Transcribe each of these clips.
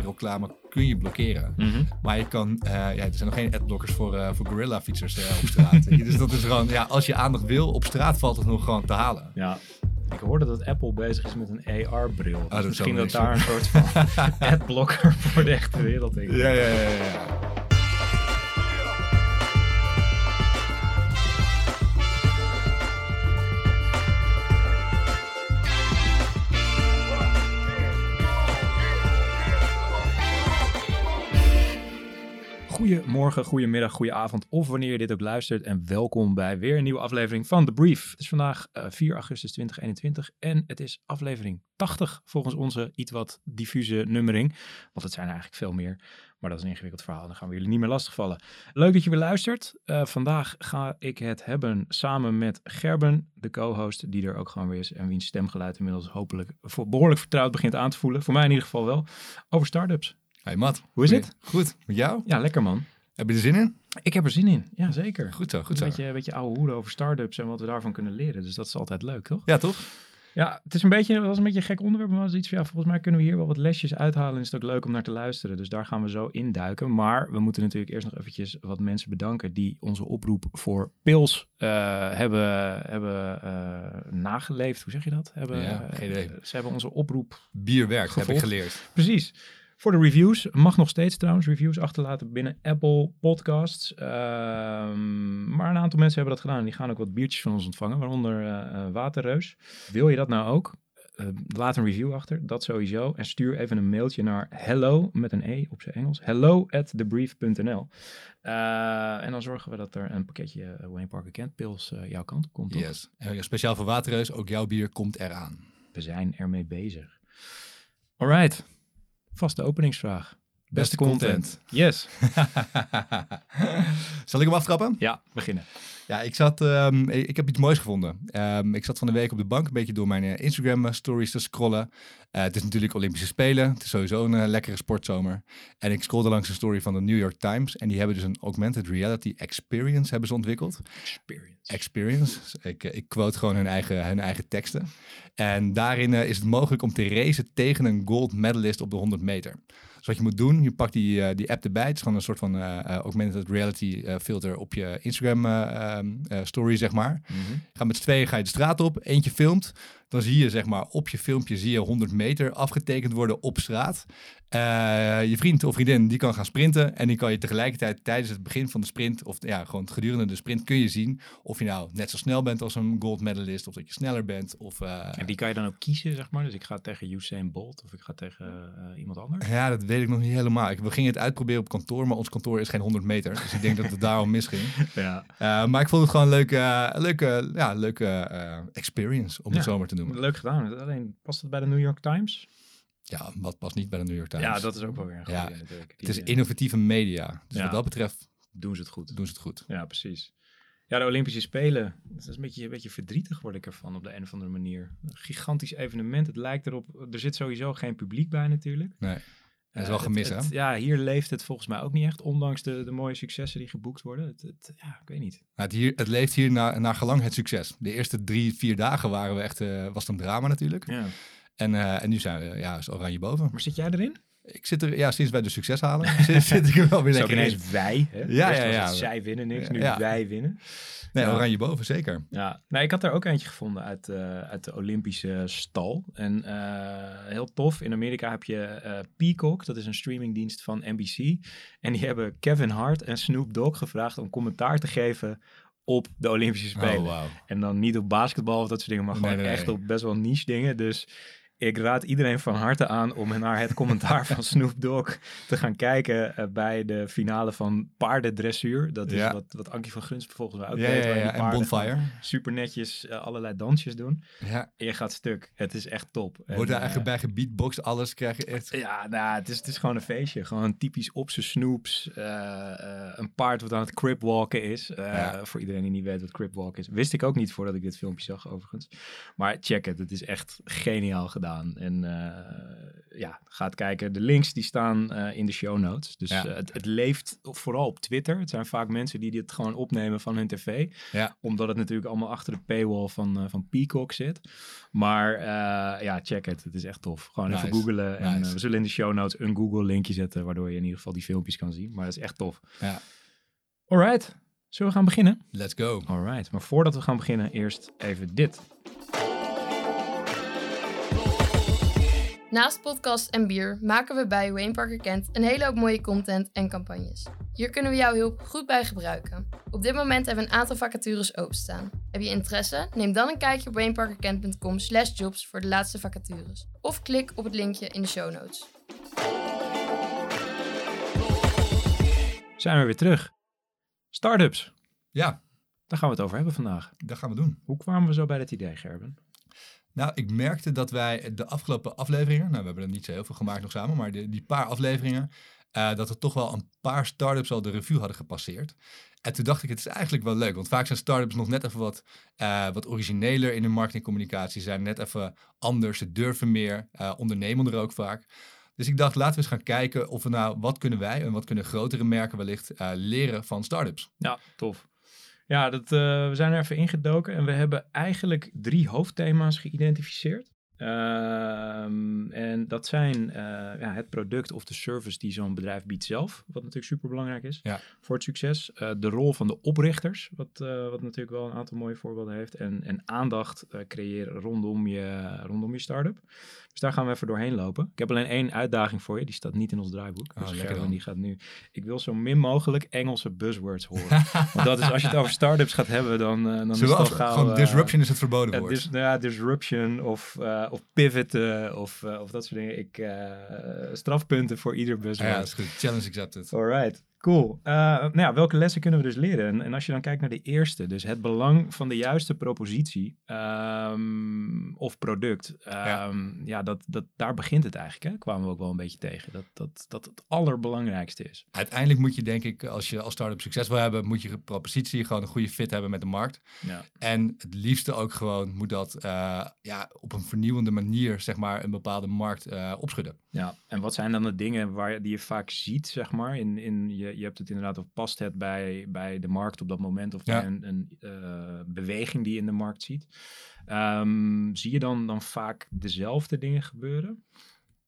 reclame kun je blokkeren. Mhm. Maar je kan, eh, ja, er zijn nog geen adblockers voor, eh voor gorilla fietsers eh, op straat. dus dat is gewoon, ja, als je aandacht wil, op straat valt het nog gewoon te halen. Ja. Ik hoorde dat Apple bezig is met een AR-bril. Oh, dat Misschien dat daar een soort van adblocker voor de echte wereld in. Ja, ja, ja, ja. Goedemorgen, goedemiddag, goedenavond of wanneer je dit ook luistert. En welkom bij weer een nieuwe aflevering van The Brief. Het is vandaag eh, 4 augustus 2021 en het is aflevering 80 volgens onze iets wat diffuse nummering. Want het zijn er eigenlijk veel meer, maar dat is een ingewikkeld verhaal. Dan gaan we jullie niet meer lastigvallen. Leuk dat je weer luistert. Eh, vandaag ga ik het hebben samen met Gerben, de co-host, die er ook gewoon weer is. En wiens stemgeluid inmiddels hopelijk behoorlijk vertrouwd begint aan te voelen. Voor mij in ieder geval wel. Over startups. Hey Matt. Hoe is het? Goed. Met jou? Ja, lekker man. Heb je er zin in? Ik heb er zin in. Ja, zeker. Goed zo, goed Een zo. beetje, een beetje ouwe hoeden over startups en wat we daarvan kunnen leren. Dus dat is altijd leuk, toch? Ja, toch? Ja, het is een beetje, het was een beetje een gek onderwerp, maar was iets van, ja, volgens mij kunnen we hier wel wat lesjes uithalen en is het ook leuk om naar te luisteren. Dus daar gaan we zo induiken. Maar we moeten natuurlijk eerst nog eventjes wat mensen bedanken die onze oproep voor pils eh, hebben, hebben eh, nageleefd. Hoe zeg je dat? Hebben, Ja, geen idee. eh, ze hebben onze oproep Bier werkt, heb ik geleerd. Precies. Voor de reviews. Mag nog steeds trouwens reviews achterlaten binnen Apple Podcasts. Ehm, maar een aantal mensen hebben dat gedaan. En die gaan ook wat biertjes van ons ontvangen. Waaronder eh, eh, Waterreus. Wil je dat nou ook? Eh, laat een review achter. Dat sowieso. En stuur even een mailtje naar hello met een e op zijn Engels. Hello at thebrief.nl En dan zorgen we dat er een pakketje Wayne Parker Kent Pils jouw kant op komt. Yes. En speciaal voor Waterreus, ook jouw bier komt eraan. We zijn ermee bezig. Alright. Vaste openingsvraag. Beste content. Yes. Zal ik hem aftrappen? Ja, beginnen. Ja, ik, zat, ehm, ik heb iets moois gevonden. Ehm, ik zat van de week op de bank een beetje door mijn eh, Instagram eh, stories te scrollen. Eh, het is natuurlijk Olympische Spelen. Het is sowieso een lekkere sportzomer. En ik scrollde langs een story van de New York Times. En die hebben dus een augmented reality experience hebben ze ontwikkeld. Experience. Experience. Ik, ik quote gewoon hun eigen, hun eigen teksten. En daarin is het mogelijk om te racen tegen een gold medalist op de 100 meter. Dus wat je moet doen, je pakt die, eh, die app erbij. Het is gewoon een soort van eh, eh, augmented reality filter op je Instagram eh, ehm, eh, story, zeg maar. Mhm. Ga met z'n tweeën ga je de straat op, eentje filmt. Dan zie je zeg maar op je filmpje zie je 100 meter afgetekend worden op straat. Eh, je vriend of vriendin die kan gaan sprinten en die kan je tegelijkertijd tijdens het begin van de sprint of ja gewoon gedurende de sprint kun je zien of je nou net zo snel bent als een gold medalist of dat je sneller bent of eh, En die kan je dan ook kiezen, zeg maar. Dus ik ga tegen Usain Bolt of ik ga tegen eh, iemand anders. ja dat weet ik nog niet helemaal. Ik, we gingen het uitproberen op kantoor, maar ons kantoor is geen 100 meter, dus ik denk dat het daarom misging. Ja. Maar ik vond het gewoon een leuke, leuke, ja, leuke experience om het Ja. zomaar te noemen. Leuk gedaan. Alleen past het bij de New York Times? Ja, wat past niet bij de New York Times. Ja, dat is ook wel weer een goede Ja, natuurlijk. Het is innovatieve media. Dus Ja. wat dat betreft doen ze het goed. doen ze het goed. Ja, precies. Ja, de Olympische Spelen. Dat is een beetje, een beetje verdrietig word ik ervan op de een of andere manier. Een gigantisch evenement. Het lijkt erop, er zit sowieso geen publiek bij natuurlijk. Nee. Dat is wel gemist, hè? Ja, hier leeft het volgens mij ook niet echt, ondanks de, de mooie successen die geboekt worden. Het, het- ja, ik weet niet. Maar het, hier, het leeft hier naar, naar gelang het succes. De eerste drie, vier dagen waren we echt, eh, was het een drama natuurlijk. Ja. En, eh, en nu zijn we, ja, is oranje boven. Maar zit jij erin? Ik zit er, ja, sinds wij de succes halen, zit, zit ik er wel weer lekker in. ineens wij. Hè? Ja, ja, ja. zij winnen niks, nu Ja. wij winnen. Nee, Ja. oranje boven, zeker. Ja, nou, ik had er ook eentje gevonden uit, eh, uit de Olympische stal. En eh, heel tof, in Amerika heb je eh, Peacock, dat is een streamingdienst van NBC. En die hebben Kevin Hart en Snoop Dogg gevraagd om commentaar te geven op de Olympische Spelen. Oh, wauw. En dan niet op basketbal of dat soort dingen, maar Nee, gewoon nee, echt nee. op best wel niche dingen. Dus ik raad iedereen van harte aan om naar het commentaar van Snoop Dogg te gaan kijken eh, bij de finale van paardendressuur. Dat is Ja. wat, wat Ankie van Gunst volgens mij ook Ja, deed, ja, waar die ja. En paarden gewoon Bonfire. super netjes eh, allerlei dansjes doen. Ja. En je gaat stuk. Het is echt top. Wordt er eh, eigenlijk bij gebeatboxd, alles krijg je echt... ja, nou, het is, het is gewoon een feestje. Gewoon typisch op zijn snoeps. een paard wat aan het cripwalken is. Voor iedereen die niet weet wat cripwalk is. Wist ik ook niet voordat ik dit filmpje zag, overigens. Maar check het. Het is echt geniaal gedaan. Staan. En eh, ja, gaat kijken. De links die staan eh, in de show notes. Dus Ja. eh, het, het leeft vooral op Twitter. Het zijn vaak mensen die dit gewoon opnemen van hun tv. Ja. Omdat het natuurlijk allemaal achter de paywall van, van Peacock zit. Maar ja, check het. Het is echt tof. Gewoon even Nice. googlen. En Nice. we zullen in de show notes een Google linkje zetten. Waardoor je in ieder geval die filmpjes kan zien. Maar dat is echt tof. Ja. Alright. Zullen we gaan beginnen? Let's go. Alright, maar voordat we gaan beginnen, eerst even dit. Naast podcast en bier maken we bij Wayne Parker Kent een hele hoop mooie content en campagnes. Hier kunnen we jouw hulp goed bij gebruiken. Op dit moment hebben we een aantal vacatures openstaan. Heb je interesse? Neem dan een kijkje op wayneparkerkent.com slash jobs voor de laatste vacatures. Of klik op het linkje in de show notes. Zijn we weer terug. Startups, Ja, daar gaan we het over hebben vandaag. dat gaan we doen. Hoe kwamen we zo bij dat idee, Gerben? Nou, ik merkte dat wij de afgelopen afleveringen, nou we hebben er niet zo heel veel gemaakt nog samen, maar die paar afleveringen, eh, dat er toch wel een paar startups al de revue hadden gepasseerd. En toen dacht ik, het is eigenlijk wel leuk, want vaak zijn startups nog net even wat, eh, wat origineler in hun marketingcommunicatie, zijn net even anders, ze durven meer, eh ondernemen er ook vaak. Dus ik dacht, laten we eens gaan kijken of we nou, wat kunnen wij en wat kunnen grotere merken wellicht eh, leren van startups. Ja, tof. Ja, dat, eh, we zijn er even ingedoken en we hebben eigenlijk drie hoofdthema's geïdentificeerd. Ehm, en dat zijn eh, ja, het product of de service die zo'n bedrijf biedt zelf, wat natuurlijk super belangrijk is Ja. voor het succes. Eh, de rol van de oprichters, wat, wat natuurlijk wel een aantal mooie voorbeelden heeft. En, en aandacht creëren rondom je, rondom je start-up. Dus daar gaan we even doorheen lopen. Ik heb alleen één uitdaging voor je, die staat niet in ons draaiboek. Oh, Dus Gerben dan. die gaat nu... Ik wil zo min mogelijk Engelse buzzwords horen. Want dat is, als je het over startups gaat hebben, dan, eh dan is Zullen al af- gauw... gewoon eh, disruption is het verboden eh, woord. dis- nou ja, disruption of, of pivoten of, of dat soort dingen. Ik, strafpunten voor ieder Ah buzzword. ja, dat is goed. Challenge accepted. Alright, cool. Eh, nou ja, welke lessen kunnen we dus leren? En, en als je dan kijkt naar de eerste, dus het belang van de juiste propositie ehm, of product. ehm, ja, dat, dat, daar begint het eigenlijk. Hè? Kwamen we ook wel een beetje tegen. Dat dat, dat het allerbelangrijkste is. Uiteindelijk moet je denk ik, als je als start-up succes wil hebben, moet je propositie gewoon een goede fit hebben met de markt. Ja. En het liefste ook gewoon moet dat eh, ja, op een vernieuwende manier, zeg maar, een bepaalde markt eh, opschudden. Ja, en wat zijn dan de dingen waar, die je vaak ziet, zeg maar? In, in, je, je hebt het inderdaad of past het bij, bij de markt op dat moment of Ja. een, een eh, beweging die je in de markt ziet. Ehm, zie je dan, dan vaak dezelfde dingen gebeuren?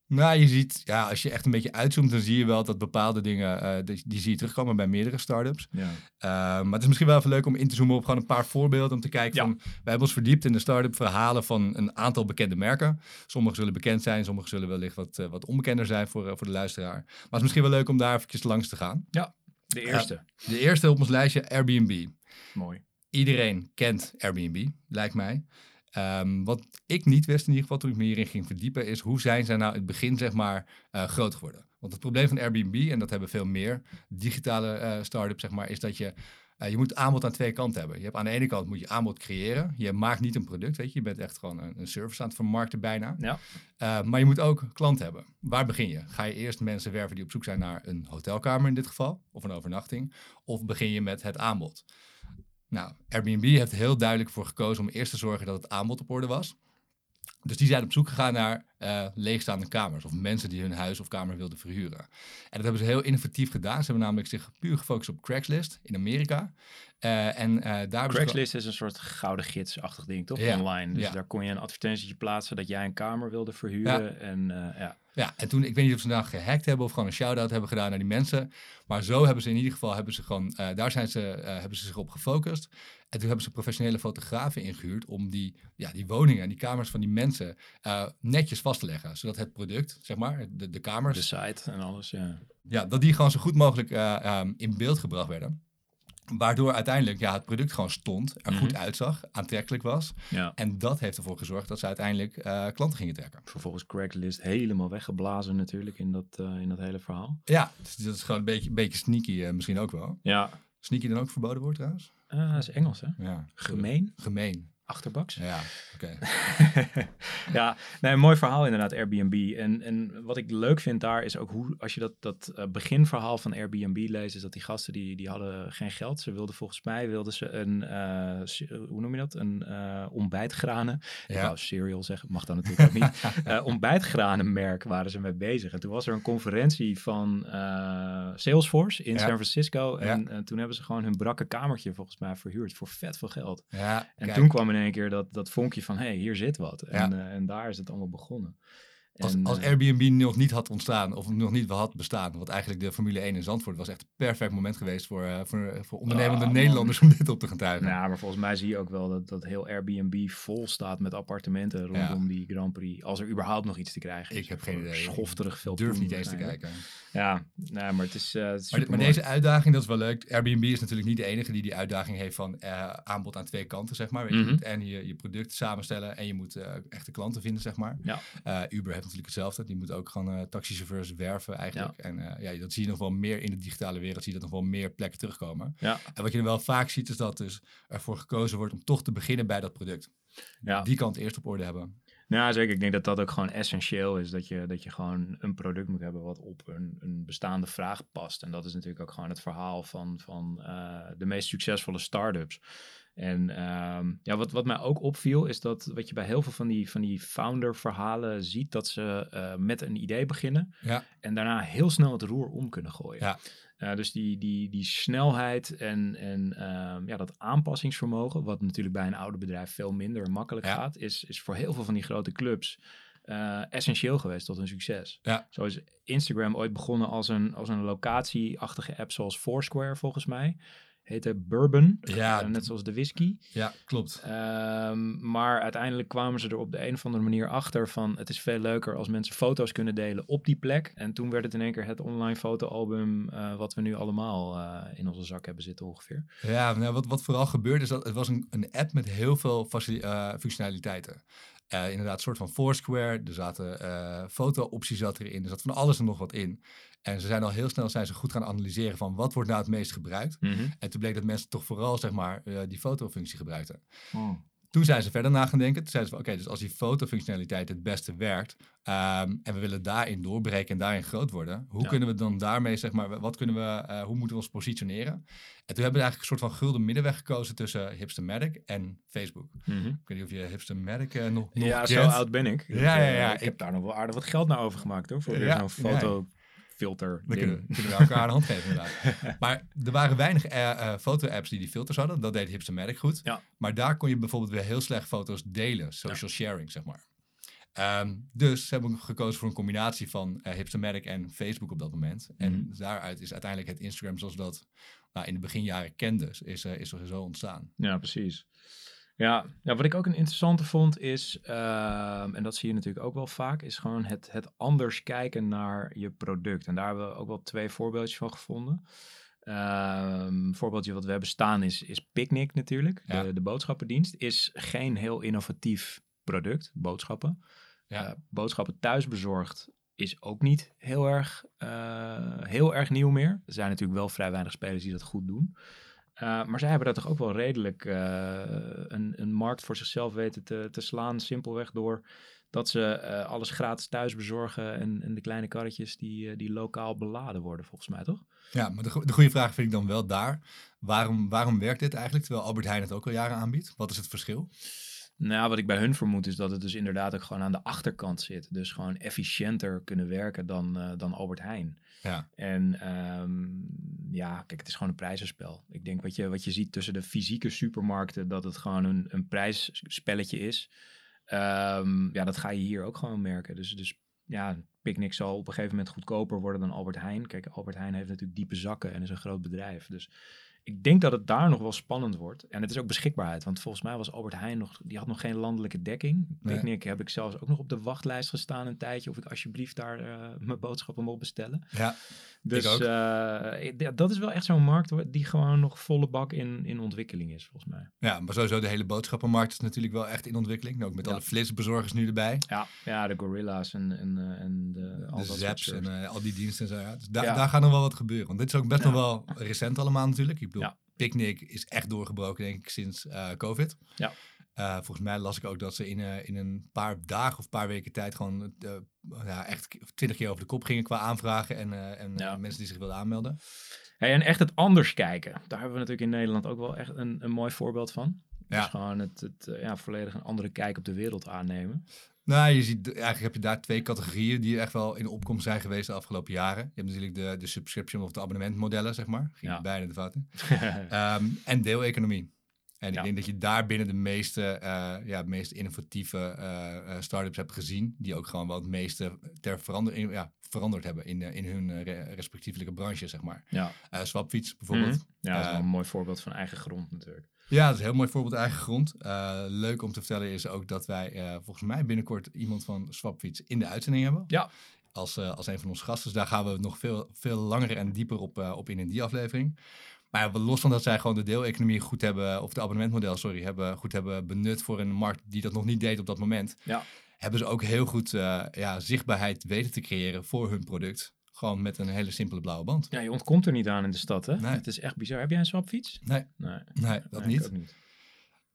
Nou, je ziet, ja, als je echt een beetje uitzoomt, dan zie je wel dat bepaalde dingen, eh, die, die zie je terugkomen bij meerdere start-ups. Ja. Eh, maar het is misschien wel even leuk om in te zoomen op gewoon een paar voorbeelden. Om te kijken Ja. van, wij hebben ons verdiept in de start-up verhalen van een aantal bekende merken. Sommige zullen bekend zijn, sommige zullen wellicht wat, eh, wat onbekender zijn voor, voor de luisteraar. Maar het is misschien wel leuk om daar eventjes langs te gaan. De eerste. De eerste op ons lijstje, Airbnb. Mooi. Iedereen kent Airbnb, lijkt mij. Ehm, wat ik niet wist in ieder geval toen ik me hierin ging verdiepen, is hoe zijn zij nou in het begin zeg maar eh, groot geworden. Want het probleem van Airbnb, en dat hebben veel meer digitale eh start-ups zeg maar, is dat je, eh, je moet aanbod aan twee kanten hebben. Je hebt aan de ene kant moet je aanbod creëren. Je maakt niet een product, weet je. Je bent echt gewoon een, een service aan het vermarkten bijna. Ja. Maar je moet ook klant hebben. Waar begin je? Ga je eerst mensen werven die op zoek zijn naar een hotelkamer in dit geval, of een overnachting, of begin je met het aanbod? Nou, Airbnb heeft heel duidelijk voor gekozen om eerst te zorgen dat het aanbod op orde was. Dus die zijn op zoek gegaan naar eh, leegstaande kamers of mensen die hun huis of kamer wilden verhuren. En dat hebben ze heel innovatief gedaan. Ze hebben namelijk zich puur gefocust op Craigslist in Amerika. Eh, en eh, daar Craigslist is een soort gouden gidsachtig ding, toch? Ja, Online. Dus ja. daar kon je een advertentietje plaatsen dat jij een kamer wilde verhuren. En ja, Ja, en toen, ik weet niet of ze nou gehackt hebben of gewoon een shout-out hebben gedaan naar die mensen. Maar zo hebben ze in ieder geval, hebben ze gewoon, eh, daar zijn ze, eh, hebben ze zich op gefocust. En toen hebben ze professionele fotografen ingehuurd om die, ja, die woningen en die kamers van die mensen eh, netjes vast te leggen. Zodat het product, zeg maar, de, de kamers, de site en alles, ja. ja, dat die gewoon zo goed mogelijk eh, ehm, in beeld gebracht werden. Waardoor uiteindelijk ja, het product gewoon stond, er goed Mhm. uitzag, aantrekkelijk was. ja. En dat heeft ervoor gezorgd dat ze uiteindelijk eh, klanten gingen trekken. Vervolgens Craigslist helemaal weggeblazen natuurlijk in dat, eh, in dat hele verhaal. Ja, dus dat is gewoon een beetje, een beetje sneaky eh, misschien ook wel. Ja, Sneaky dan ook verboden woord trouwens? Eh, dat is Engels hè? Ja. Gemeen? Gemeen. Achterbaks. Ja, oké. ja, nee, een mooi verhaal inderdaad, Airbnb. En, en wat ik leuk vind daar is ook hoe, als je dat, dat uh, beginverhaal van Airbnb leest, is dat die gasten die, die hadden geen geld. Ze wilden volgens mij, wilden ze een, uh, hoe noem je dat, een uh, ontbijtgranen. Ja. Ik wou cereal zeggen, mag dan natuurlijk ook niet. ontbijtgranenmerk waren ze mee bezig. En toen was er een conferentie van Salesforce in ja. San Francisco. En, ja. en toen hebben ze gewoon hun brakke kamertje volgens mij verhuurd voor vet veel geld. Ja, en toen kwam in één keer dat, dat vonkje van, hé, hey, hier zit wat. En, uh, en daar is het allemaal begonnen. Als, en, als uh, Airbnb nog niet had ontstaan, of nog niet had bestaan, wat eigenlijk de Formule 1 in Zandvoort was echt een perfect moment geweest voor, uh, voor, voor ondernemende Ah, Nederlanders om dit op te gaan tuigen. Nou, maar volgens mij zie je ook wel dat, dat heel Airbnb vol staat met appartementen rondom die Grand Prix. Als er überhaupt nog iets te krijgen is. Ik heb geen idee. Schofterig veel durf niet eens te kijken. Ja, nee, maar het is, uh, het is Maar, deze uitdaging, dat is wel leuk. Airbnb is natuurlijk niet de enige die die uitdaging heeft van eh, aanbod aan twee kanten, zeg maar. Weet je, Mhm. je en je, je product samenstellen en je moet eh, echte klanten vinden, zeg maar. Ja. Eh, Uber heeft natuurlijk hetzelfde. Die moet ook gewoon eh, taxichauffeurs werven eigenlijk. En eh, ja, dat zie je nog wel meer in de digitale wereld. Zie je dat nog wel meer plekken terugkomen. Ja. En wat je wel vaak ziet, is dat dus ervoor gekozen wordt om toch te beginnen bij dat product. Ja. Die kant eerst op orde hebben. Nou, zeker. Ik denk dat dat ook gewoon essentieel is. Dat je, dat je gewoon een product moet hebben wat op een, een bestaande vraag past. En dat is natuurlijk ook gewoon het verhaal van, van eh, de meest succesvolle start-ups. En ehm, ja, wat, wat mij ook opviel is dat wat je bij heel veel van die, van die founder-verhalen ziet, dat ze eh, met een idee beginnen Ja. en daarna heel snel het roer om kunnen gooien. Ja. Uh, dus die, die, die snelheid en, en ehm, ja, dat aanpassingsvermogen, wat natuurlijk bij een oude bedrijf veel minder makkelijk Ja. gaat, is, is voor heel veel van die grote clubs eh, essentieel geweest tot hun succes. Ja. Zo is Instagram ooit begonnen als een, als een locatieachtige app zoals Foursquare volgens mij. Heette Bourbon, Ja. eh, net zoals de whisky. Ja, klopt. Ehm, maar uiteindelijk kwamen ze er op de een of andere manier achter van het is veel leuker als mensen foto's kunnen delen op die plek. En toen werd het in één keer het online fotoalbum eh, wat we nu allemaal eh, in onze zak hebben zitten ongeveer. Ja, nou, wat, wat vooral gebeurde is dat het was een, een app met heel veel functionaliteiten. Inderdaad, een soort van Foursquare. Er zaten foto-opties zat erin. Er zat van alles en nog wat in. En ze zijn al heel snel zijn ze goed gaan analyseren van wat wordt nou het meest gebruikt. En toen bleek dat mensen toch vooral zeg maar eh, die fotofunctie gebruikten. Toen zijn ze verder na gaan denken. Toen zeiden ze van oké, dus als die fotofunctionaliteit het beste werkt ehm, en we willen daarin doorbreken en daarin groot worden, hoe Ja. kunnen we dan daarmee zeg maar, wat kunnen we, eh, hoe moeten we ons positioneren? En toen hebben we eigenlijk een soort van gulden middenweg gekozen tussen Hipstamatic en Facebook. Ik weet niet of je Hipstamatic eh, nog, nog Ja, zo oud ben ik. Ja, ja, ja. Ik, Ik- heb daar nog wel aardig wat geld naar overgemaakt hoor, voor Ja, zo'n ja. Fotofilter Dan kunnen, we- kunnen we elkaar een hand geven inderdaad. Maar er waren weinig eh, foto-apps die die filters hadden. Dat deed Hipstamatic goed. Ja. Maar daar kon je bijvoorbeeld weer heel slecht foto's delen. Social sharing, zeg maar. Ehm, dus ze hebben gekozen voor een combinatie van Hipstamatic en Facebook op dat moment. En Mhm. daaruit is uiteindelijk het Instagram zoals we dat nou, in de beginjaren kenden, is, eh, is er zo ontstaan. Ja, precies. Ja, wat ik ook een interessante vond is, ehm, en dat zie je natuurlijk ook wel vaak, is gewoon het, het anders kijken naar je product. En daar hebben we ook wel twee voorbeeldjes van gevonden. Ehm, een voorbeeldje wat we hebben staan is, is Picnic natuurlijk. Ja. De, de boodschappendienst is geen heel innovatief product, boodschappen. Ja. Eh, boodschappen thuisbezorgd is ook niet heel erg, eh, heel erg nieuw meer. Er zijn natuurlijk wel vrij weinig spelers die dat goed doen. Uh, maar zij hebben daar toch ook wel redelijk uh, een, een, markt voor zichzelf weten te, te, slaan. Simpelweg door dat ze uh, alles gratis thuis bezorgen. En, en de kleine karretjes die, die lokaal beladen worden, volgens mij toch? Ja, maar de, go de goede vraag vind ik dan wel daar. Waarom, waarom werkt dit eigenlijk? Terwijl Albert Heijn het ook al jaren aanbiedt. Wat is het verschil? Nou, wat ik bij hun vermoed is dat het dus inderdaad ook gewoon aan de achterkant zit. Dus gewoon efficiënter kunnen werken dan, dan Albert Heijn. Ja. En um, ja, kijk, het is gewoon een prijzenspel. Ik denk wat je, wat je ziet tussen de fysieke supermarkten, dat het gewoon een, een prijsspelletje is. Um, ja, dat ga je hier ook gewoon merken. Dus, dus ja, Picnic zal op een gegeven moment goedkoper worden dan Albert Heijn. Kijk, Albert Heijn heeft natuurlijk diepe zakken en is een groot bedrijf. Dus ik denk dat het daar nog wel spannend wordt. En het is ook beschikbaarheid. Want volgens mij was Albert Heijn nog... Die had nog geen landelijke dekking. Nee. Picnic heb ik zelfs ook nog op de wachtlijst gestaan een tijdje. Of ik alsjeblieft daar uh, mijn boodschappen mocht bestellen. Ja, dus. Uh, dat is wel echt zo'n markt die gewoon nog volle bak in, in ontwikkeling is, volgens mij. Ja, maar sowieso de hele boodschappenmarkt is natuurlijk wel echt in ontwikkeling. Ook met Ja. alle flitsbezorgers nu erbij. Ja, ja de Gorilla's en, en, uh, en de, al de Zaps soort en uh, al die diensten en zo. Ja. Dus da Ja. daar gaat nog wel wat gebeuren. Want dit is ook best nog wel recent allemaal natuurlijk. Ik bedoel, Ja. Picnic is echt doorgebroken denk ik sinds uh, COVID. Ja. Eh, volgens mij las ik ook dat ze in, eh, in een paar dagen of paar weken tijd gewoon eh, ja, echt twintig keer over de kop gingen qua aanvragen en, eh, en eh, Ja. mensen die zich wilden aanmelden. Hey, en echt het anders kijken. Daar hebben we natuurlijk in Nederland ook wel echt een, een mooi voorbeeld van. Ja. Dus gewoon het, het eh, ja, volledig een andere kijk op de wereld aannemen. Nou, je ziet, eigenlijk heb je daar twee categorieën die echt wel in opkomst zijn geweest de afgelopen jaren. Je hebt natuurlijk de, de subscription of de abonnementmodellen, zeg maar. Ging Ja. bijna de in. Ehm, en deeleconomie. En ik Ja. denk dat je daar binnen de meeste, eh, ja, meest innovatieve eh, start-ups hebt gezien. Die ook gewoon wel het meeste ter verandering, ja, veranderd hebben in, in hun re- respectievelijke branche, zeg maar. ja. Swapfiets bijvoorbeeld. Mhm. Ja, dat is wel Eh, een mooi voorbeeld van eigen grond natuurlijk. Ja, dat is een heel mooi voorbeeld eigen grond. Eh, leuk om te vertellen is ook dat wij eh, volgens mij binnenkort iemand van Swapfiets in de uitzending hebben. Ja. Als, eh, als een van onze gasten. Dus daar gaan we nog veel, veel langer en dieper op, op in in die aflevering. Maar ja, los van dat zij gewoon de deeleconomie goed hebben, of de abonnementmodel, sorry, hebben, goed hebben benut voor een markt die dat nog niet deed op dat moment. Ja. Hebben ze ook heel goed ja, zichtbaarheid weten te creëren voor hun product. Gewoon met een hele simpele blauwe band. Ja, je ontkomt er niet aan in de stad, hè? Nee. Het is echt bizar. Heb jij een swapfiets? Nee, Nee, nee dat Nee, niet. niet.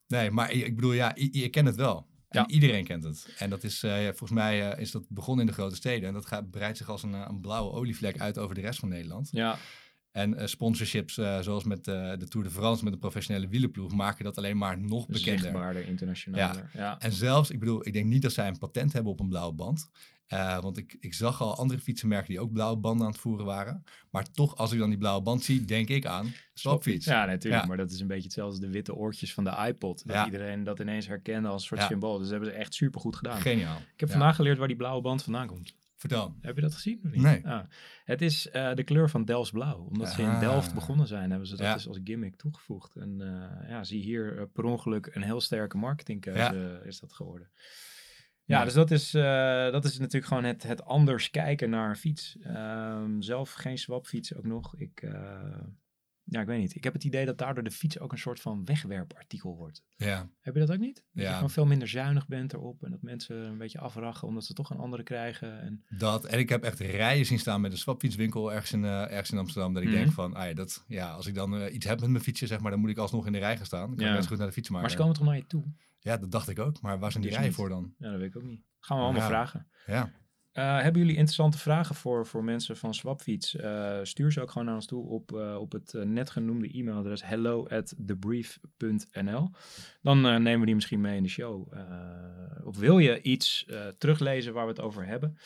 Nee, maar ik bedoel, ja, je kent het wel. En Ja. iedereen kent het. En dat is, eh, volgens mij eh, is dat begonnen in de grote steden. En dat gaat, breidt zich als een, eh, een blauwe olievlek uit over de rest van Nederland. Ja, En eh, sponsorships, eh, zoals met eh, de Tour de France, met een professionele wielenploeg, maken dat alleen maar nog bekender. zichtbaarder, internationaler. Ja. En zelfs, ik bedoel, ik denk niet dat zij een patent hebben op een blauwe band. Eh, want ik, ik zag al andere fietsenmerken die ook blauwe banden aan het voeren waren. Maar toch, als ik dan die blauwe band zie, denk ik aan Swapfiets. Ja, natuurlijk. Ja. Maar dat is een beetje hetzelfde als de witte oortjes van de iPod. Dat Ja. iedereen dat ineens herkende als een soort Ja. symbool. Dus dat hebben ze echt super goed gedaan. Geniaal. Ik heb Ja. vandaag geleerd waar die blauwe band vandaan komt. Vertel. Heb je dat gezien? of niet? Nee. Ah, het is eh, de kleur van Delfts blauw. Omdat ze in Ah. Delft begonnen zijn, hebben ze dat Ja. dus als gimmick toegevoegd. En eh, ja, zie hier eh, per ongeluk een heel sterke marketingkeuze is dat geworden. Ja, dus dat is, dat is natuurlijk gewoon het, het anders kijken naar fiets. Ehm, zelf geen swapfiets ook nog. Ik, ja, ik weet niet. Ik heb het idee dat daardoor de fiets ook een soort van wegwerpartikel wordt. Ja. Heb je dat ook niet? Dat je gewoon veel minder zuinig bent erop en dat mensen een beetje afrachen omdat ze toch een andere krijgen. En, Dat, en ik heb echt rijen zien staan met een swapfietswinkel ergens in, eh, ergens in Amsterdam. Dat ik Mhm. denk van, ah ja, dat, ja, als ik dan eh, iets heb met mijn fietsje, zeg maar, dan moet ik alsnog in de rij gaan staan. Dan kan Ja. ik best goed naar de fietsmaker. maar ze komen toch naar je toe? Ja, dat dacht ik ook. Maar waar zijn die Dus rijen niet. voor dan? Ja, dat weet ik ook niet. Gaan we allemaal Ja. vragen. Ja. Eh, hebben jullie interessante vragen voor, voor mensen van Swapfiets? Eh, stuur ze ook gewoon naar ons toe op, eh, op het net genoemde e-mailadres hello at thebrief.nl. Dan nemen we die misschien mee in de show. Of wil je iets teruglezen waar we het over hebben?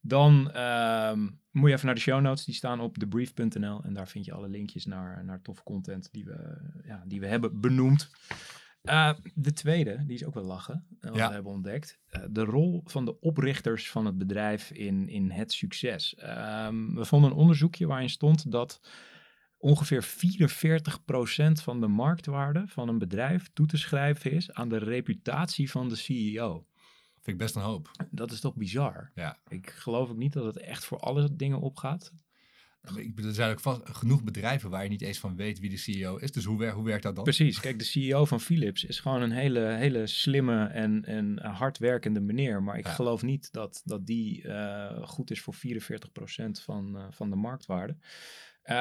Dan ehm, moet je even naar de show notes. Die staan op thebrief.nl. En daar vind je alle linkjes naar, naar toffe content die we, ja, die we hebben benoemd. Eh, de tweede, die is ook wel lachen, eh, wat Ja. we hebben ontdekt. Eh, de rol van de oprichters van het bedrijf in, in het succes. Ehm, we vonden een onderzoekje waarin stond dat ongeveer 44% van de marktwaarde van een bedrijf toe te schrijven is aan de reputatie van de CEO. Vind ik best een hoop. Dat is toch bizar? Ja. Ik geloof ook niet dat het echt voor alle dingen opgaat. Maar Ik bedoel, er zijn ook vast genoeg bedrijven waar je niet eens van weet wie de CEO is. Dus hoe, hoe werkt dat dan? Precies. Kijk, de CEO van Philips is gewoon een hele, hele slimme en, en hardwerkende meneer. Maar ik Ja. geloof niet dat, dat die eh, goed is voor 44% van, eh, van de marktwaarde. Eh,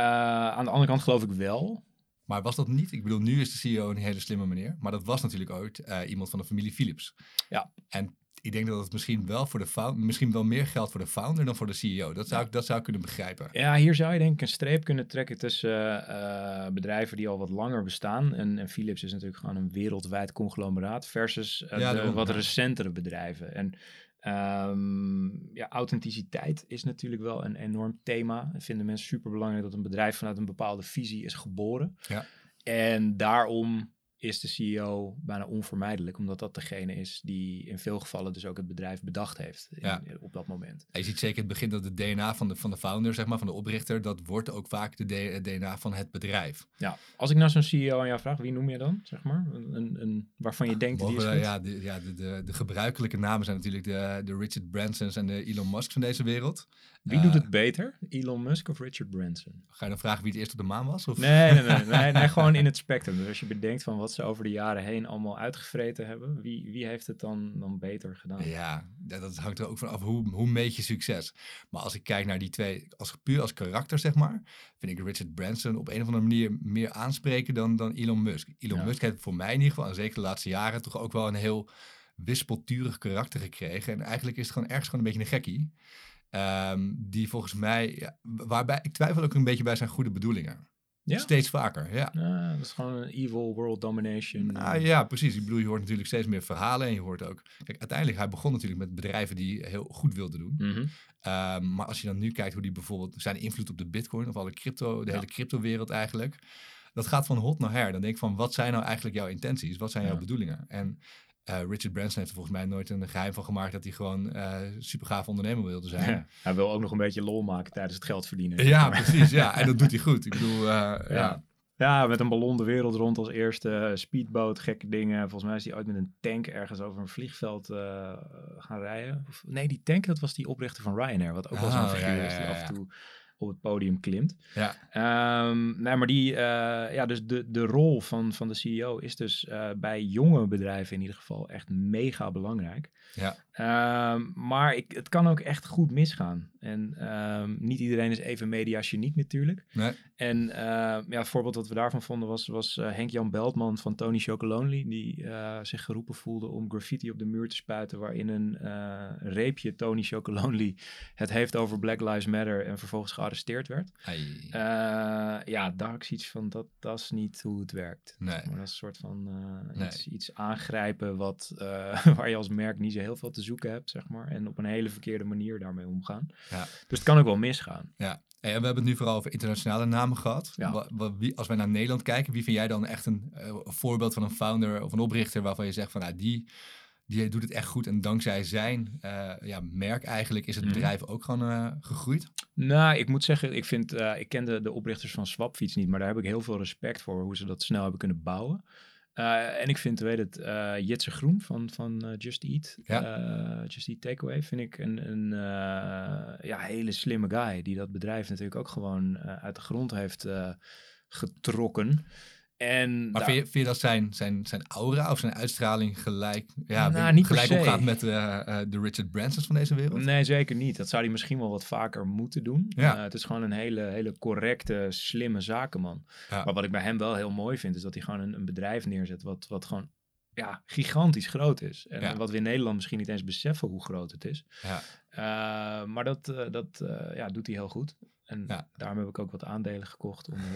aan de andere kant geloof ik wel. Maar was dat niet? Ik bedoel, nu is de CEO een hele slimme meneer. Maar dat was natuurlijk ooit iemand van de familie Philips. Ja. En ik denk dat het misschien wel voor de founder, misschien wel meer geldt voor de founder dan voor de CEO. Dat zou, ik, dat zou ik kunnen begrijpen. Ja, hier zou je denk ik een streep kunnen trekken tussen eh, bedrijven die al wat langer bestaan. En, en Philips is natuurlijk gewoon een wereldwijd conglomeraat versus eh, Ja, de daarom, wat recentere bedrijven. En ehm, ja, authenticiteit is natuurlijk wel een enorm thema. Dat vinden mensen super belangrijk dat een bedrijf vanuit een bepaalde visie is geboren. Ja. En daarom is de CEO bijna onvermijdelijk, omdat dat degene is die in veel gevallen dus ook het bedrijf bedacht heeft in- Ja. op dat moment. En je ziet zeker in het begin dat het DNA van de, van de founder, zeg maar, van de oprichter, dat wordt ook vaak de DNA van het bedrijf. Ja, als ik nou zo'n CEO aan jou vraag, wie noem je dan, zeg maar? Een, een, een- waarvan je denkt, die is goed? ja, de, ja de, de, de gebruikelijke namen zijn natuurlijk de, de Richard Bransons en de Elon Musk van deze wereld. Wie doet het beter? Elon Musk of Richard Branson? Ga je dan vragen wie het eerst op de maan was? Of? Nee, nee, nee, nee, nee, gewoon in het spectrum. Dus als je bedenkt van wat ze over de jaren heen allemaal uitgevreten hebben, wie, wie heeft het dan, dan beter gedaan? Ja, dat hangt er ook van af hoe, hoe meet je succes. Maar als ik kijk naar die twee, als, puur als karakter zeg maar, vind ik Richard Branson op een of andere manier meer aanspreken dan, dan Elon Musk. Elon Musk heeft voor mij in ieder geval, en zeker de laatste jaren, toch ook wel een heel wispelturig karakter gekregen. En eigenlijk is het gewoon ergens gewoon een beetje een gekkie. Ehm, die volgens mij, ja, waarbij ik twijfel ook een beetje bij zijn goede bedoelingen. Ja? Steeds vaker, ja. ja. Dat is gewoon een evil world domination. Nou, ja, precies. Ik bedoel, je hoort natuurlijk steeds meer verhalen en je hoort ook... Kijk, uiteindelijk, hij begon natuurlijk met bedrijven die heel goed wilden doen. Mhm. Ehm, maar als je dan nu kijkt hoe die bijvoorbeeld zijn invloed op de bitcoin of alle crypto, de hele cryptowereld eigenlijk, dat gaat van hot naar her. Dan denk ik van, wat zijn nou eigenlijk jouw intenties? Wat zijn jouw bedoelingen? En uh, Richard Branson heeft er volgens mij nooit een geheim van gemaakt dat hij gewoon uh, super gaaf ondernemer wilde zijn. hij wil ook nog een beetje lol maken tijdens het geld verdienen. Ja, precies. Ja, en dat doet hij goed. Ik bedoel, uh, ja. ja. met een ballon de wereld rond als eerste, speedboot, gekke dingen. Volgens mij is hij ooit met een tank ergens over een vliegveld gaan rijden. Of, nee, die tank, dat was die oprichter van Ryanair, wat ook wel zo'n oh, figuur is die af en toe op het podium klimt. Ja. Um, nee, maar die, uh, ja, dus de, de rol van, van de CEO is dus uh, bij jonge bedrijven in ieder geval echt mega belangrijk. Ja. Um, maar ik, het kan ook echt goed misgaan. En um, niet iedereen is even mediageniek natuurlijk. Nee. En uh, ja, het voorbeeld dat we daarvan vonden was, was uh, Henk-Jan Beltman van Tony Chocolonely. Die uh, zich geroepen voelde om graffiti op de muur te spuiten. Waarin een reepje Tony Chocolonely het heeft over Black Lives Matter. En vervolgens gearresteerd werd. ja, daar had ik iets van, dat, dat is niet hoe het werkt. Nee. Maar dat is een soort van nee. iets, iets, aangrijpen wat, waar je als merk niet zo heel veel te zoeken hebt, zeg maar. En op een hele verkeerde manier daarmee omgaan. Ja. Dus het kan ook wel misgaan. Ja. en we hebben het nu vooral over internationale namen gehad. Ja. wie, als wij naar Nederland kijken, wie vind jij dan echt een, uh, voorbeeld van een founder of een oprichter waarvan je zegt van nou, die, die doet het echt goed en dankzij zijn uh, ja, merk eigenlijk is het mhm. bedrijf ook gewoon uh, gegroeid? Nou, ik moet zeggen, ik vind, ik ken de, de oprichters van Swapfiets niet, maar daar heb ik heel veel respect voor hoe ze dat snel hebben kunnen bouwen. Uh, en ik vind, weet het, uh, Jitse Groen van, van uh, Just Eat, ja. Just Eat Takeaway, vind ik een, een ja, hele slimme guy. Die dat bedrijf natuurlijk ook gewoon uit de grond heeft getrokken. En maar vind, je, vind je dat zijn, zijn, zijn aura of zijn uitstraling gelijk, ja, nou, niet gelijk opgaat met uh, de Richard Bransons van deze wereld? Nee, zeker niet. Dat zou hij misschien wel wat vaker moeten doen. Ja. Uh, het is gewoon een hele, hele correcte, slimme zakenman. Ja. Maar wat ik bij hem wel heel mooi vind, is dat hij gewoon een, een bedrijf neerzet wat, wat gewoon ja, gigantisch groot is. En, ja. wat we in Nederland misschien niet eens beseffen hoe groot het is. Ja. Uh, maar dat, dat ja, doet hij heel goed. En ja. daarom heb ik ook wat aandelen gekocht onder,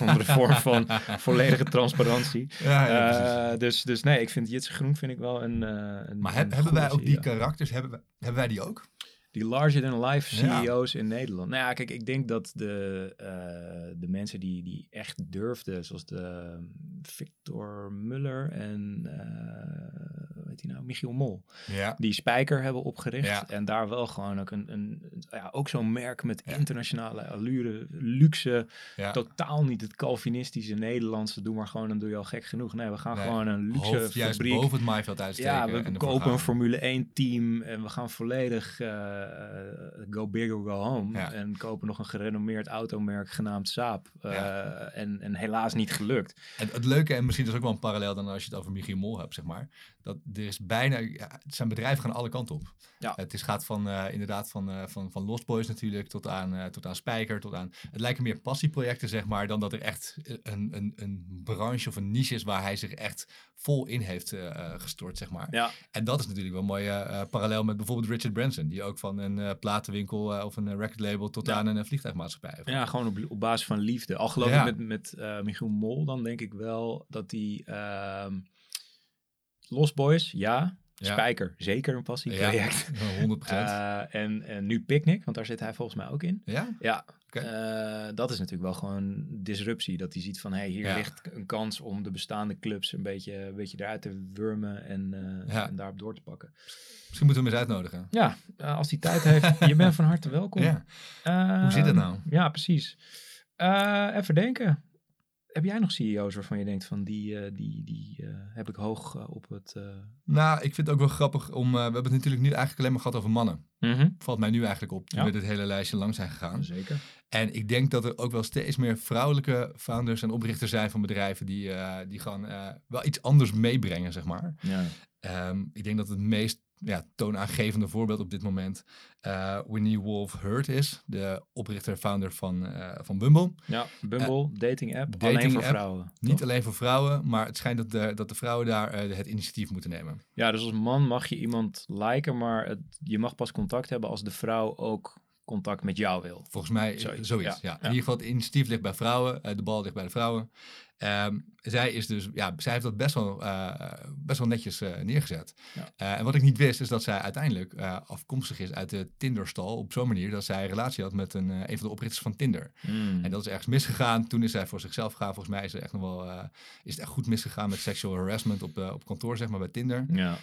onder de vorm van volledige transparantie. Ja, dus, dus nee, ik vind Jitse Groen vind ik wel een. Een maar heb, een hebben wij ook die karakters? Hebben wij, hebben wij die ook? Die larger-than-life CEO's in Nederland. Nou ja, kijk, ik denk dat de, uh, de mensen die, die echt durfden, zoals de Victor Muller en uh, weet je nou, Michiel Mol, ja. die Spijker hebben opgericht. Ja. En daar wel gewoon ook een, een ja, ook zo'n merk met internationale allure, luxe, totaal niet het Calvinistische Nederlandse, doe maar gewoon, dan doe je al gek genoeg. Nee, we gaan nee. gewoon een luxe Hoofd, juist fabriek. boven het maaiveld uitsteken. Ja, we kopen een Formule 1 team en we gaan volledig uh, go big or go home. Ja. En kopen nog een gerenommeerd automerk genaamd Saab. Ja. en, en helaas niet gelukt. En het leuke, en misschien is ook wel een parallel dan als je het over Michiel Mol hebt, zeg maar. Dat er is bijna, ja, zijn bedrijven gaan alle kanten op. Ja. Het is, gaat van uh, inderdaad van, van, van Lost Boys natuurlijk tot aan, tot aan Spijker. Tot aan, het lijken meer passieprojecten, zeg maar, dan dat er echt een, een, een branche of een niche is waar hij zich echt vol in heeft gestort, zeg maar. Ja. En dat is natuurlijk wel een mooie parallel met bijvoorbeeld Richard Branson, die ook van een platenwinkel of een record label tot ja. aan een vliegtuigmaatschappij. Ja, gewoon op, op basis van liefde. Al geloof Ja. ik met, met Michiel Mol, dan denk ik wel dat die... ehm, Lost Boys, ja. Ja. Spijker, zeker een passieproject. Ja, 100%. Uh, en, en nu Picnic, want daar zit hij volgens mij ook in. ja? Ja, Uh, dat is natuurlijk wel gewoon disruptie. Dat hij ziet van, hé, hey, hier Ja. ligt een kans om de bestaande clubs een beetje, een beetje eruit te wurmen en, uh, Ja. en daarop door te pakken. Misschien moeten we hem eens uitnodigen. Ja, uh, als hij tijd heeft, je bent van harte welkom. Ja. Hoe zit het nou? Ja, precies. Even denken. Heb jij nog CEO's waarvan je denkt van die, eh, die, die eh, heb ik hoog eh, op het... Nou, ik vind het ook wel grappig om... we hebben het natuurlijk nu eigenlijk alleen maar gehad over mannen. Mhm. Valt mij nu eigenlijk op, toen Ja. we dit hele lijstje lang zijn gegaan. Zeker. En ik denk dat er ook wel steeds meer vrouwelijke founders en oprichters zijn van bedrijven die, die gewoon wel iets anders meebrengen, zeg maar. Ja. Ehm, ik denk dat het meest ja, toonaangevende voorbeeld op dit moment eh, Winnie Wolf Hurt is, de oprichter-founder van, eh, van Bumble. ja, Bumble, dating app, dating alleen voor app. vrouwen. Niet toch? alleen voor vrouwen, maar het schijnt dat de, dat de vrouwen daar eh, het initiatief moeten nemen. Ja, dus als man mag je iemand liken, maar het, je mag pas contact hebben als de vrouw ook contact met jou wil. Volgens mij Zoiets, zoiets. ja, ja. In ja. ieder geval, het initiatief ligt bij vrouwen, eh, de bal ligt bij de vrouwen. Ehm, zij is dus, ja, zij heeft dat best wel, eh, best wel netjes eh, neergezet. Ja. Eh, en wat ik niet wist, is dat zij uiteindelijk afkomstig is uit de Tinderstal. Op zo'n manier dat zij een relatie had met een, een van de oprichters van Tinder. Hmm. En dat is ergens misgegaan. Toen is zij voor zichzelf gegaan. Volgens mij is, er echt nog wel, is het echt goed misgegaan met sexual harassment op, op kantoor, zeg maar, bij Tinder. Ja,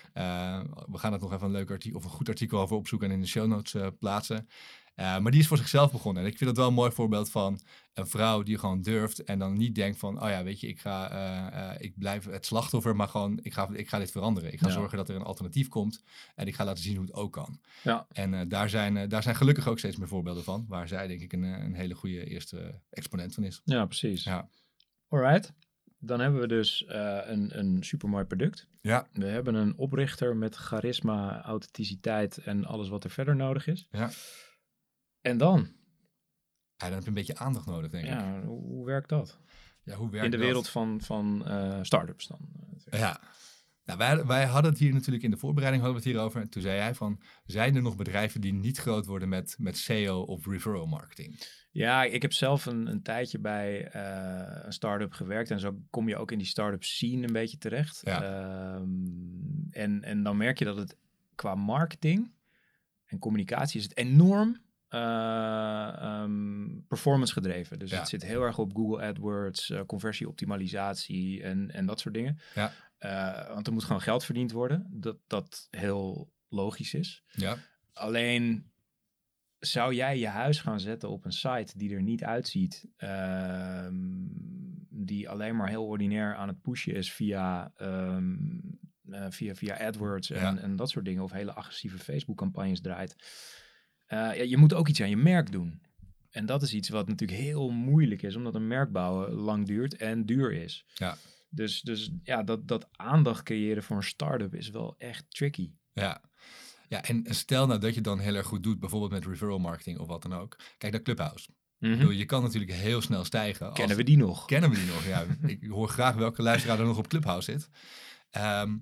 we gaan het nog even een leuk artikel of een goed artikel over opzoeken en in de show notes plaatsen. Eh, maar die is voor zichzelf begonnen. En ik vind dat wel een mooi voorbeeld van een vrouw die gewoon durft en dan niet denkt van, oh ja, weet je, ik ga, eh, eh, ik blijf het slachtoffer, maar gewoon, ik ga, ik ga dit veranderen. Ik ga Ja. zorgen dat er een alternatief komt en ik ga laten zien hoe het ook kan. ja. En daar, zijn, daar zijn gelukkig ook steeds meer voorbeelden van, waar zij denk ik een, een hele goede eerste exponent van is. ja precies. Ja. Alright. Dan hebben we dus een, een supermooi product. Ja, We hebben een oprichter met charisma, authenticiteit en alles wat er verder nodig is. ja. En dan? ja dan heb je een beetje aandacht nodig, denk ik. Ja, hoe, hoe werkt dat? Ja, hoe werkt In de dat? wereld van, van eh start-ups dan. eh, Ja. Nou, wij, wij hadden het hier natuurlijk in de voorbereiding hadden we het hierover. En toen zei hij van, zijn er nog bedrijven die niet groot worden met, met SEO of referral marketing? Ja, ik heb zelf een, een tijdje bij eh, een start-up gewerkt. En zo kom je ook in die start-up scene een beetje terecht. Ja. Ehm, en, en dan merk je dat het qua marketing en communicatie is het enorm eh, ehm, performance gedreven. Dus Ja. het zit heel erg op Google AdWords, eh, conversieoptimalisatie en, en dat soort dingen. Ja. Eh, want er moet gewoon geld verdiend worden. Dat dat heel logisch is. Ja, Alleen zou jij je huis gaan zetten op een site die er niet uitziet, ehm, die alleen maar heel ordinair aan het pushen is via, ehm, eh, via, via AdWords en, Ja. en dat soort dingen, of hele agressieve Facebook-campagnes draait. Eh, ja, je moet ook iets aan je merk doen. En dat is iets wat natuurlijk heel moeilijk is, omdat een merk bouwen lang duurt en duur is. Ja. Dus, dus ja, dat, dat aandacht creëren voor een start-up is wel echt tricky. ja. Ja, en stel nou dat je dan heel erg goed doet, bijvoorbeeld met referral marketing of wat dan ook. Kijk naar Clubhouse. Bedoel, je kan natuurlijk heel snel stijgen. als- Mhm. Kennen we die nog? Kennen we die nog? Ja, ik hoor graag welke luisteraar er nog op Clubhouse zit. Ehm,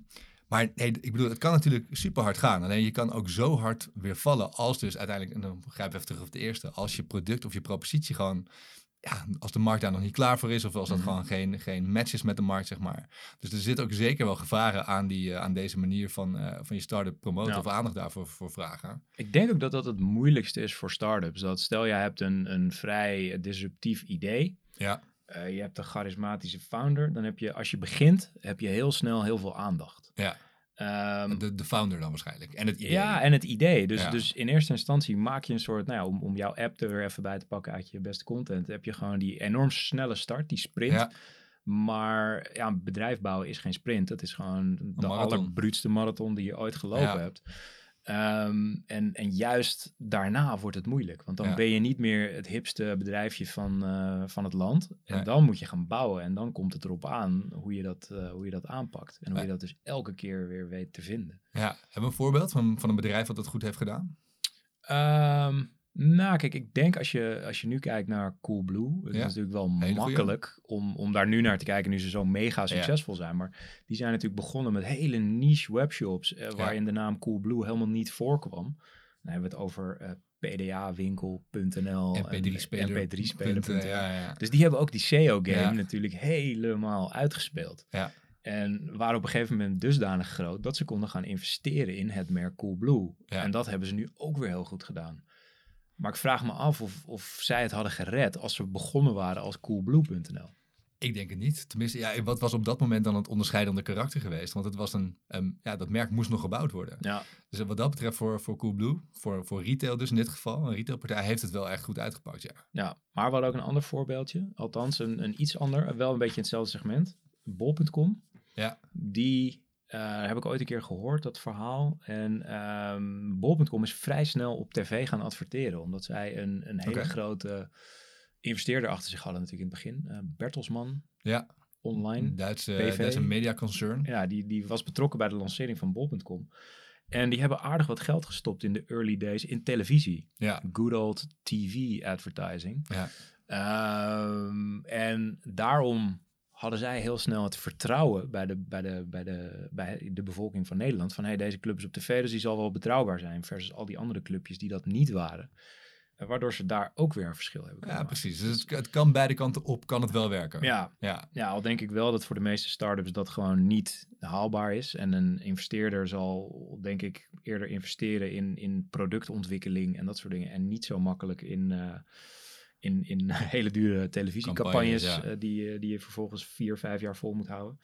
maar nee, ik bedoel, het kan natuurlijk super hard gaan. Alleen je kan ook zo hard weer vallen als dus uiteindelijk, en dan grijp ik even terug op de eerste, als je product of je propositie gewoon, ja, als de markt daar nog niet klaar voor is of als dat Mhm. gewoon geen, geen match is met de markt, zeg maar. Dus er zitten ook zeker wel gevaren aan, die, eh, aan deze manier van, eh, van je start-up promoten Ja. of aandacht daarvoor voor vragen. Ik denk ook dat dat het moeilijkste is voor startups. Dat stel jij hebt een, een vrij disruptief idee. Ja, eh, je hebt een charismatische founder. Dan heb je, als je begint, heb je heel snel heel veel aandacht. ja. Ehm, De, de founder dan waarschijnlijk. En het idee. ja, en het idee. Dus, Ja. dus in eerste instantie maak je een soort, nou ja, om, om jouw app er weer even bij te pakken uit je beste content, heb je gewoon die enorm snelle start, die sprint. Ja. Maar ja, bedrijf bouwen is geen sprint. Dat is gewoon de marathon. allerbruutste marathon die je ooit gelopen Ja. hebt. Ehm, en, en juist daarna wordt het moeilijk. Want dan Ja. ben je niet meer het hipste bedrijfje van, eh, van het land. En Nee. dan moet je gaan bouwen. En dan komt het erop aan hoe je dat, eh, hoe je dat aanpakt. En hoe Ja. je dat dus elke keer weer weet te vinden. ja. Hebben we een voorbeeld van, van een bedrijf dat dat goed heeft gedaan? Ehm, nou, kijk, ik denk als je, als je nu kijkt naar Coolblue, het Ja. is natuurlijk wel Hele makkelijk om, om daar nu naar te kijken, nu ze zo mega succesvol zijn. Maar die zijn natuurlijk begonnen met hele niche webshops, eh, waarin de naam Coolblue helemaal niet voorkwam. Dan hebben we het over eh pdawinkel.nl en MP3-speler. mp3speler.nl. Ja. Dus die hebben ook die SEO-game natuurlijk helemaal uitgespeeld. Ja. En waren op een gegeven moment dusdanig groot dat ze konden gaan investeren in het merk Coolblue. En dat hebben ze nu ook weer heel goed gedaan. Maar ik vraag me af of, of zij het hadden gered als ze begonnen waren als coolblue.nl. Ik denk het niet. Tenminste, ja, wat was op dat moment dan het onderscheidende karakter geweest? Want het was een, ehm, ja, dat merk moest nog gebouwd worden. Ja, Dus wat dat betreft voor, voor Coolblue, voor, voor retail dus in dit geval, een retailpartij, heeft het wel echt goed uitgepakt, ja. ja. maar we hadden ook een ander voorbeeldje. Althans, een, een iets ander, wel een beetje in hetzelfde segment. Bol.com. Ja. Die eh, heb ik ooit een keer gehoord, dat verhaal. En ehm Bol.com is vrij snel op tv gaan adverteren. Omdat zij een, een hele grote investeerder achter zich hadden natuurlijk in het begin. Eh, Bertelsmann Ja, Online. Duitse, PV. Duitse mediaconcern. Ja, die, die was betrokken bij de lancering van Bol.com. En die hebben aardig wat geld gestopt in de early days in televisie. Ja, Good old TV advertising. ja. Ehm, en daarom hadden zij heel snel het vertrouwen bij de, bij de, bij de, bij de bevolking van Nederland. Van hey, deze club is op tv, dus die zal wel betrouwbaar zijn. Versus al die andere clubjes die dat niet waren. En waardoor ze daar ook weer een verschil hebben ja maken. precies. Dus het, het kan beide kanten op, kan het wel werken. Ja, Ja, ja, al denk ik wel dat voor de meeste startups dat gewoon niet haalbaar is. En een investeerder zal, denk ik, eerder investeren in, in productontwikkeling en dat soort dingen. En niet zo makkelijk in, eh, in, in hele dure televisiecampagnes ja. eh, die, eh, die je vervolgens vier, vijf jaar vol moet houden.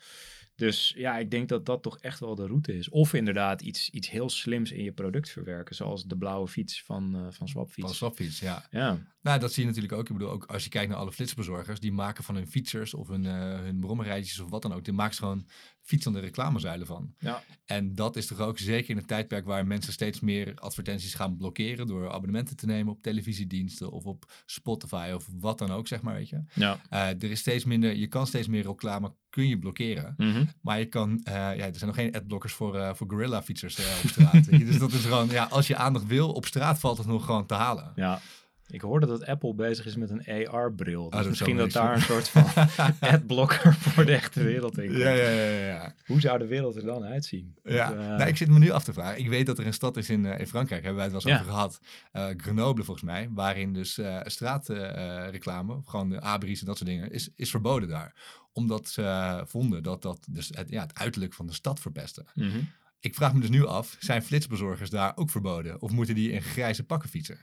Dus ja, ik denk dat dat toch echt wel de route is. Of inderdaad iets, iets heel slims in je product verwerken, zoals de blauwe fiets van, eh van Swapfiets. van Swapfiets, ja. Ja, Nou, dat zie je natuurlijk ook. Ik bedoel, ook als je kijkt naar alle flitsbezorgers, die maken van hun fietsers of hun, eh hun brommerrijtjes of wat dan ook, die maken gewoon fietsende reclamezuilen van. ja. En dat is toch ook zeker in een tijdperk waar mensen steeds meer advertenties gaan blokkeren door abonnementen te nemen op televisiediensten of op Spotify of wat dan ook, zeg maar, weet je. ja. Eh, er is steeds minder, je kan steeds meer reclame, kun je blokkeren. Mhm. Maar je kan, eh, ja, er zijn nog geen adblockers voor, eh voor gorilla fietsers op straat. dus dat is gewoon, ja, als je aandacht wil, op straat valt het nog gewoon te halen. Ja. Ik hoorde dat Apple bezig is met een AR-bril. Dus dat misschien dat daar een soort van adblocker voor de echte wereld in. Ja, ja, ja, ja. Hoe zou de wereld er dan uitzien? Ja, Dat, eh, nou, ik zit me nu af te vragen. Ik weet dat er een stad is in, eh, in Frankrijk, hebben wij het wel eens over gehad. Eh, Grenoble volgens mij, waarin dus straatreclame, gewoon de abris en dat soort dingen, is, is verboden daar. Omdat ze vonden dat dat dus het, ja, het uiterlijk van de stad verpestte. mhm. Ik vraag me dus nu af, zijn flitsbezorgers daar ook verboden? Of moeten die in grijze pakken fietsen?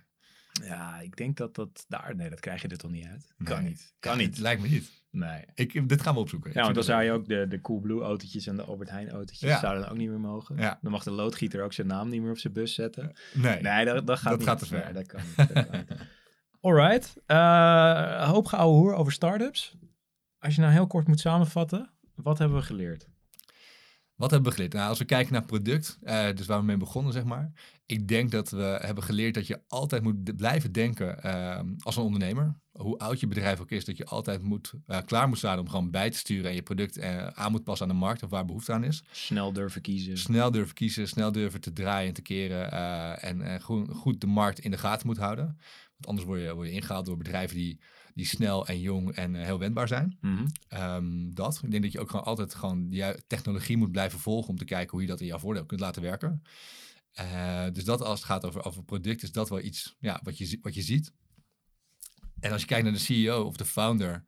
Ja, ik denk dat dat daar... Nee, dat krijg je er toch niet uit? Kan niet. Kan niet. Lijkt me niet. Nee. Ik, dit gaan we opzoeken. Ja, want dan zou je ook de, de Coolblue autootjes en de Albert Heijn autootjes Ja. zouden ook niet meer mogen. Ja. Dan mag de loodgieter ook zijn naam niet meer op zijn bus zetten. ook. Nee. Nee, dat, dat gaat Dat niet. gaat te ver. Nee, dat kan niet. Dat kan niet. Alright. Eh, hoop geouwe hoer over startups. Als je nou heel kort moet samenvatten, wat hebben we geleerd? Wat hebben we geleerd? Nou, als we kijken naar product, eh, dus waar we mee begonnen, zeg maar. Ik denk dat we hebben geleerd dat je altijd moet blijven denken ehm, als een ondernemer. Hoe oud je bedrijf ook is, dat je altijd moet, eh, klaar moet staan om gewoon bij te sturen en je product eh, aan moet passen aan de markt of waar behoefte aan is. Snel durven kiezen. Snel durven kiezen, snel durven te draaien en te keren en goed, goed de markt in de gaten moet houden. Want anders word je, word je ingehaald door bedrijven die, die snel en jong en eh, heel wendbaar zijn. Mhm. Ehm, dat. Ik denk dat je ook gewoon altijd gewoon die technologie moet blijven volgen om te kijken hoe je dat in jouw voordeel kunt laten werken. Eh, dus dat als het gaat over, over product, is dat wel iets ja, wat, je, wat je ziet. En als je kijkt naar de CEO of de founder,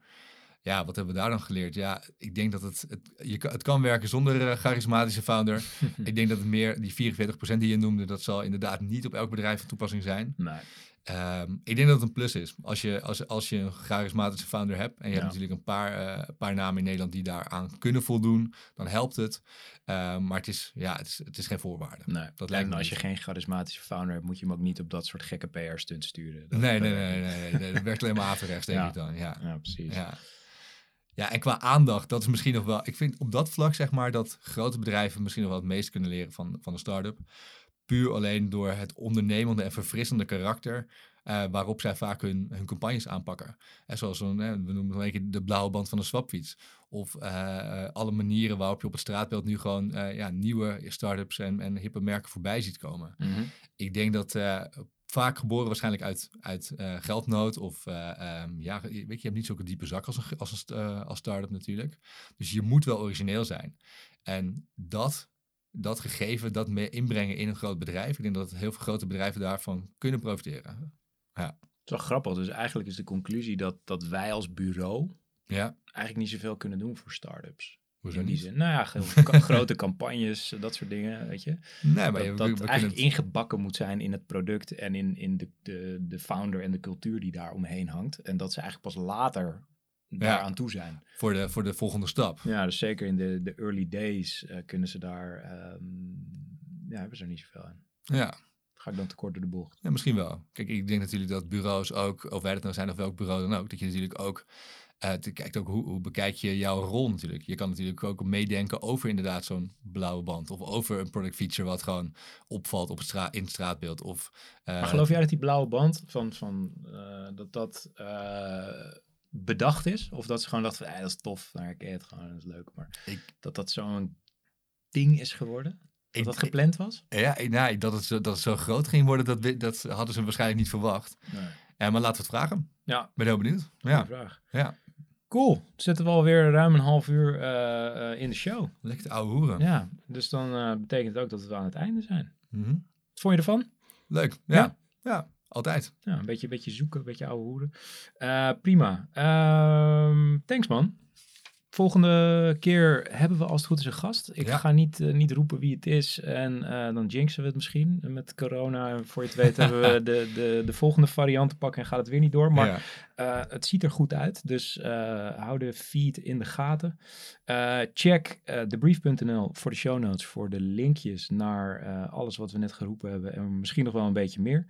ja, wat hebben we daar dan geleerd? Ja, ik denk dat het, het, je, kan- het kan werken zonder eh, charismatische founder. ik denk dat het meer, die 44% die je noemde, dat zal inderdaad niet op elk bedrijf van toepassing zijn. Nee. Ehm, ik denk dat het een plus is. Als je, als, als je een charismatische founder hebt en je Ja. hebt natuurlijk een paar, eh, paar namen in Nederland die daaraan kunnen voldoen, dan helpt het. Ehm, maar het is, ja, het is, het is geen voorwaarde. Nee. Dat lijkt me als je geen charismatische founder hebt, moet je hem ook niet op dat soort gekke PR-stunts sturen. Dat- Nee, nee, nee, nee, nee, dat werkt alleen maar averechts, denk Ja. ik dan. Ja. Ja, precies. Ja. ja, en qua aandacht, dat is misschien nog wel... Ik vind op dat vlak, zeg maar, dat grote bedrijven misschien nog wel het meest kunnen leren van, van een start-up. Puur alleen door het ondernemende en verfrissende karakter... eh, waarop zij vaak hun, hun campagnes aanpakken. En zoals zo'n, eh, we noemen het een keer de blauwe band van een swapfiets. Of eh, eh, alle manieren waarop je op het straatbeeld nu gewoon eh, ja, nieuwe start-ups en, en hippe merken voorbij ziet komen Mhm. ik denk dat eh, vaak geboren waarschijnlijk uit, uit eh, geldnood of eh, ehm, ja, weet je, je hebt niet zulke diepe zak als een, als een eh, als start-up natuurlijk. Dus je moet wel origineel zijn. En dat, dat gegeven, dat mee inbrengen in een groot bedrijf, ik denk dat heel veel grote bedrijven daarvan kunnen profiteren. Het is wel grappig. Dus eigenlijk is de conclusie dat, dat wij als bureau Ja, eigenlijk niet zoveel kunnen doen voor start-ups. hoezo in die niet? zin. Nou ja, grote campagnes, dat soort dingen, weet je. Nee, maar dat dat we, we kunnen eigenlijk het- ingebakken moet zijn in het product en in, in de, de, de founder en de cultuur die daar omheen hangt. En dat ze eigenlijk pas later daaraan toe zijn. Voor de, voor de volgende stap. Ja, dus zeker in de, de early days eh, kunnen ze daar, ehm, ja, hebben ze er niet zoveel aan. Ja. Ga ik dan tekort door de bocht? ja, misschien wel. Kijk, ik denk natuurlijk dat bureaus ook, of wij dat nou zijn of welk bureau dan ook, dat je natuurlijk ook, te- kijkt ook hoe, hoe bekijk je jouw rol natuurlijk. Je kan natuurlijk ook meedenken over inderdaad zo'n blauwe band. Of over een product feature wat gewoon opvalt op het stra in het straatbeeld. Of, eh, Maar geloof jij dat die blauwe band van, van dat dat bedacht is? Of dat ze gewoon dachten van, dat is tof, daar herken je het gewoon, dat is leuk. Maar Ik- dat dat zo'n ding is geworden? Dat Ik- dat gepland was? Ja, ik- nee, dat, het zo, dat het zo groot ging worden, dat, dat hadden ze waarschijnlijk niet verwacht. Nee. Ja, maar laten we het vragen. Ja, Ik ben heel benieuwd. Ja, vraag. ja. Cool. Zitten we alweer ruim een half uur eh, eh, in de show. lekker ouwe hoeren. Ja, dus dan eh, betekent het ook dat we aan het einde zijn. Mhm. Wat vond je ervan? Leuk. Ja. Ja? ja, altijd. Ja, een beetje, beetje zoeken, een beetje ouwe hoeren. Eh, prima. Ehm, thanks man. Volgende keer hebben we als het goed is een gast. Ik Ja. ga niet, eh, niet roepen wie het is en eh, dan jinxen we het misschien met corona. En voor je het weet hebben we de, de, de volgende variant te pakken en gaat het weer niet door. Maar eh, het ziet er goed uit, dus eh, hou de feed in de gaten. Eh, check debrief.nl voor de show notes, voor de linkjes naar alles wat we net geroepen hebben en misschien nog wel een beetje meer.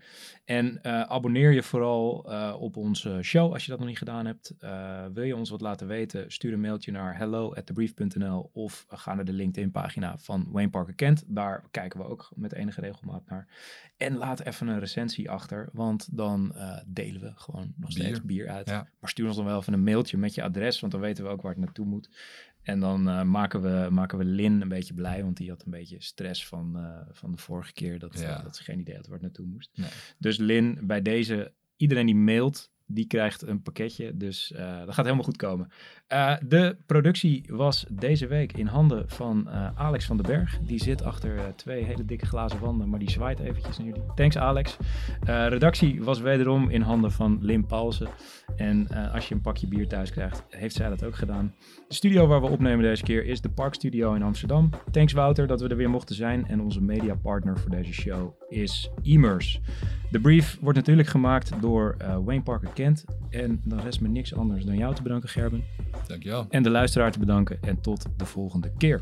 En abonneer je vooral op onze show als je dat nog niet gedaan hebt. Wil je ons wat laten weten, stuur een mailtje naar hello at debrief.nl of ga naar de LinkedIn pagina van Wayne Parker Kent. Daar kijken we ook met enige regelmaat naar. En laat even een recensie achter, want dan delen we gewoon nog steeds bier uit. Ja. Maar stuur ons dan wel even een mailtje met je adres, want dan weten we ook waar het naartoe moet. En dan eh, maken, we, maken we Lin een beetje blij, want die had een beetje stress van, eh, van de vorige keer dat, Ja. dat ze geen idee had waar het naartoe moest. Nee. Dus Lin, bij deze, iedereen die mailt, die krijgt een pakketje. Dus eh, dat gaat helemaal goed komen. Eh, de productie was deze week in handen van eh, Alex van den Berg. Die zit achter twee hele dikke glazen wanden, maar die zwaait eventjes naar jullie. Thanks Alex. Redactie was wederom in handen van Lim Paulsen. En als je een pakje bier thuis krijgt, heeft zij dat ook gedaan. De studio waar we opnemen deze keer is de Park Studio in Amsterdam. Thanks Wouter dat we er weer mochten zijn. En onze mediapartner voor deze show is Immers. De brief wordt natuurlijk gemaakt door eh, Wayne Parker Kent. En dan rest me niks anders dan jou te bedanken, Gerben. Dankjewel. En de luisteraar te bedanken. En tot de volgende keer.